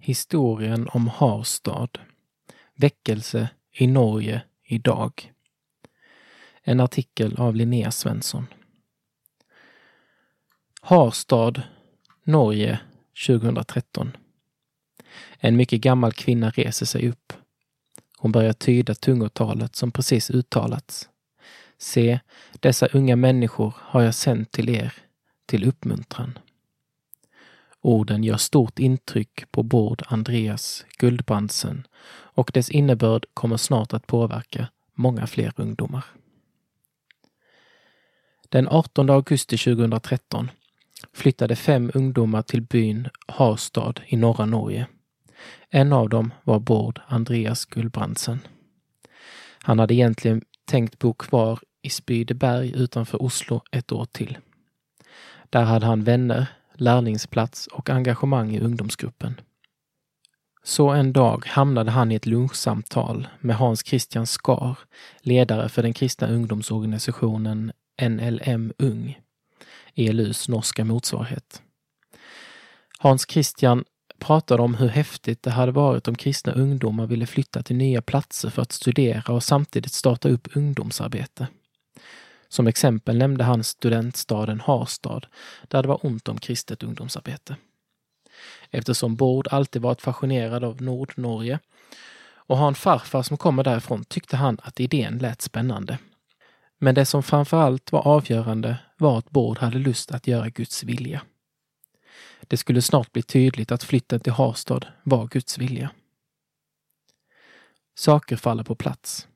Historien om Harstad. Väckelse i Norge idag. En artikel av Linnea Svensson. Harstad, Norge 2013. En mycket gammal kvinna reser sig upp. Hon börjar tyda tungotalet som precis uttalats. Se, dessa unga människor har jag sänt till er, till uppmuntran. Orden gör stort intryck på Bård Andreas Guldbrandsen och dess innebörd kommer snart att påverka många fler ungdomar. Den 18 augusti 2013 flyttade fem ungdomar till byn Harstad i norra Norge. En av dem var Bård Andreas Guldbrandsen. Han hade egentligen tänkt bo kvar i Spydeberg utanför Oslo ett år till. Där hade han vänner, lärlingsplats och engagemang i ungdomsgruppen. Så en dag hamnade han i ett lunchsamtal med Hans Christian Skar, ledare för den kristna ungdomsorganisationen NLM Ung, ELUs norska motsvarighet. Hans Christian pratade om hur häftigt det hade varit om kristna ungdomar ville flytta till nya platser för att studera och samtidigt starta upp ungdomsarbete. Som exempel nämnde han studentstaden Harstad, där det var ont om kristet ungdomsarbete. Eftersom Bård alltid varit fascinerad av Nordnorge och har en farfar som kommer därifrån tyckte han att idén lät spännande. Men det som framförallt var avgörande var att Bård hade lust att göra Guds vilja. Det skulle snart bli tydligt att flytten till Harstad var Guds vilja. Saker faller på plats.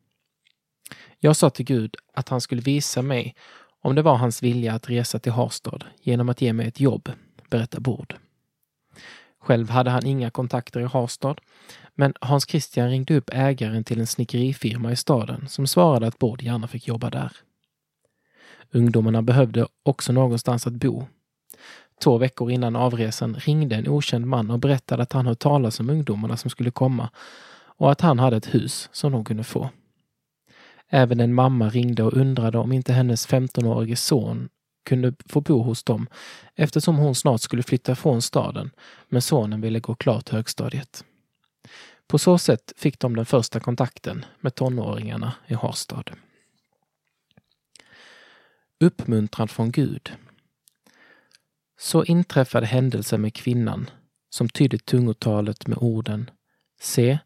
Jag sa till Gud att han skulle visa mig om det var hans vilja att resa till Harstad genom att ge mig ett jobb, berättar Bord. Själv hade han inga kontakter i Harstad, men Hans Christian ringde upp ägaren till en snickerifirma i staden som svarade att Bord gärna fick jobba där. Ungdomarna behövde också någonstans att bo. Två veckor innan avresan ringde en okänd man och berättade att han hört talas om ungdomarna som skulle komma och att han hade ett hus som de kunde få. Även en mamma ringde och undrade om inte hennes 15-årige son kunde få bo hos dem eftersom hon snart skulle flytta från staden, men sonen ville gå klart högstadiet. På så sätt fick de den första kontakten med tonåringarna i Harstad. Uppmuntran från Gud. Så inträffade händelsen med kvinnan som tydde tungotalet med orden Se,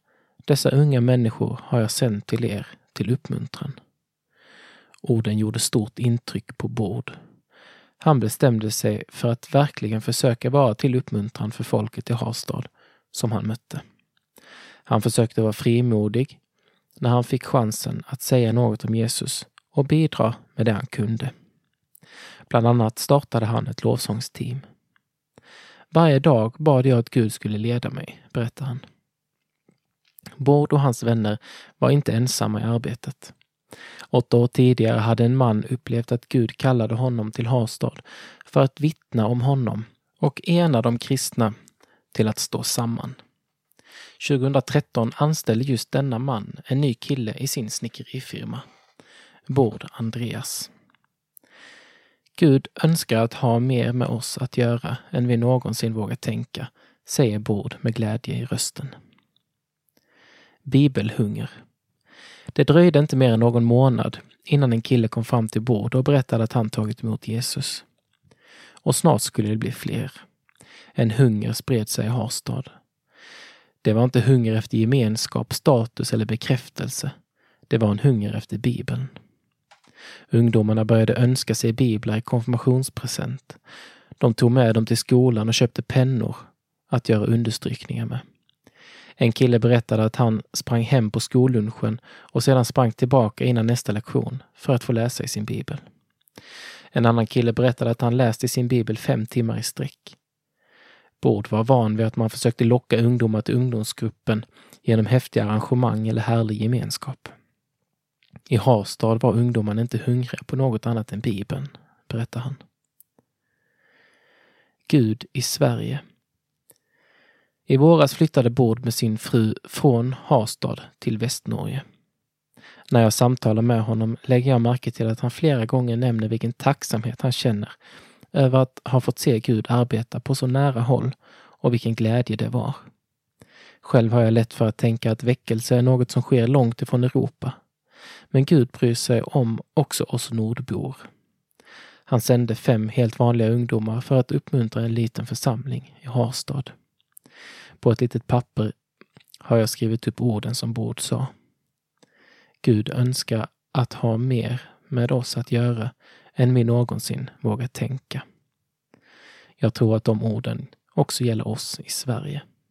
dessa unga människor har jag sänt till er till uppmuntran. Orden gjorde stort intryck på Bård. Han bestämde sig för att verkligen försöka vara till uppmuntran för folket i Harstad som han mötte. Han försökte vara frimodig när han fick chansen att säga något om Jesus och bidra med det han kunde. Bland annat startade han ett lovsångsteam. Varje dag bad jag att Gud skulle leda mig, berättar han. Bård och hans vänner var inte ensamma i arbetet. Åtta år tidigare hade en man upplevt att Gud kallade honom till Harstad för att vittna om honom och ena de kristna till att stå samman. 2013 anställde just denna man en ny kille i sin snickerifirma, Bård Andreas. Gud önskar att ha mer med oss att göra än vi någonsin vågar tänka, säger Bård med glädje i rösten bibelhunger. Det dröjde inte mer än någon månad innan en kille kom fram till bord och berättade att han tagit emot Jesus. Och snart skulle det bli fler. En hunger spred sig i Harstad. Det var inte hunger efter gemenskap, status eller bekräftelse. Det var en hunger efter Bibeln. Ungdomarna började önska sig biblar i konfirmationspresent. De tog med dem till skolan och köpte pennor att göra understrykningar med. En kille berättade att han sprang hem på skollunchen och sedan sprang tillbaka innan nästa lektion för att få läsa i sin bibel. En annan kille berättade att han läst i sin bibel fem timmar i sträck. Bord var van vid att man försökte locka ungdomar till ungdomsgruppen genom häftiga arrangemang eller härlig gemenskap. I Harstad var ungdomarna inte hungriga på något annat än Bibeln, berättar han. Gud i Sverige i våras flyttade Bård med sin fru från Harstad till Västnorge. När jag samtalar med honom lägger jag märke till att han flera gånger nämner vilken tacksamhet han känner över att ha fått se Gud arbeta på så nära håll och vilken glädje det var. Själv har jag lätt för att tänka att väckelse är något som sker långt ifrån Europa. Men Gud bryr sig om också oss nordbor. Han sände fem helt vanliga ungdomar för att uppmuntra en liten församling i Harstad. På ett litet papper har jag skrivit upp orden som Bord sa. Gud önskar att ha mer med oss att göra än vi någonsin vågar tänka. Jag tror att de orden också gäller oss i Sverige.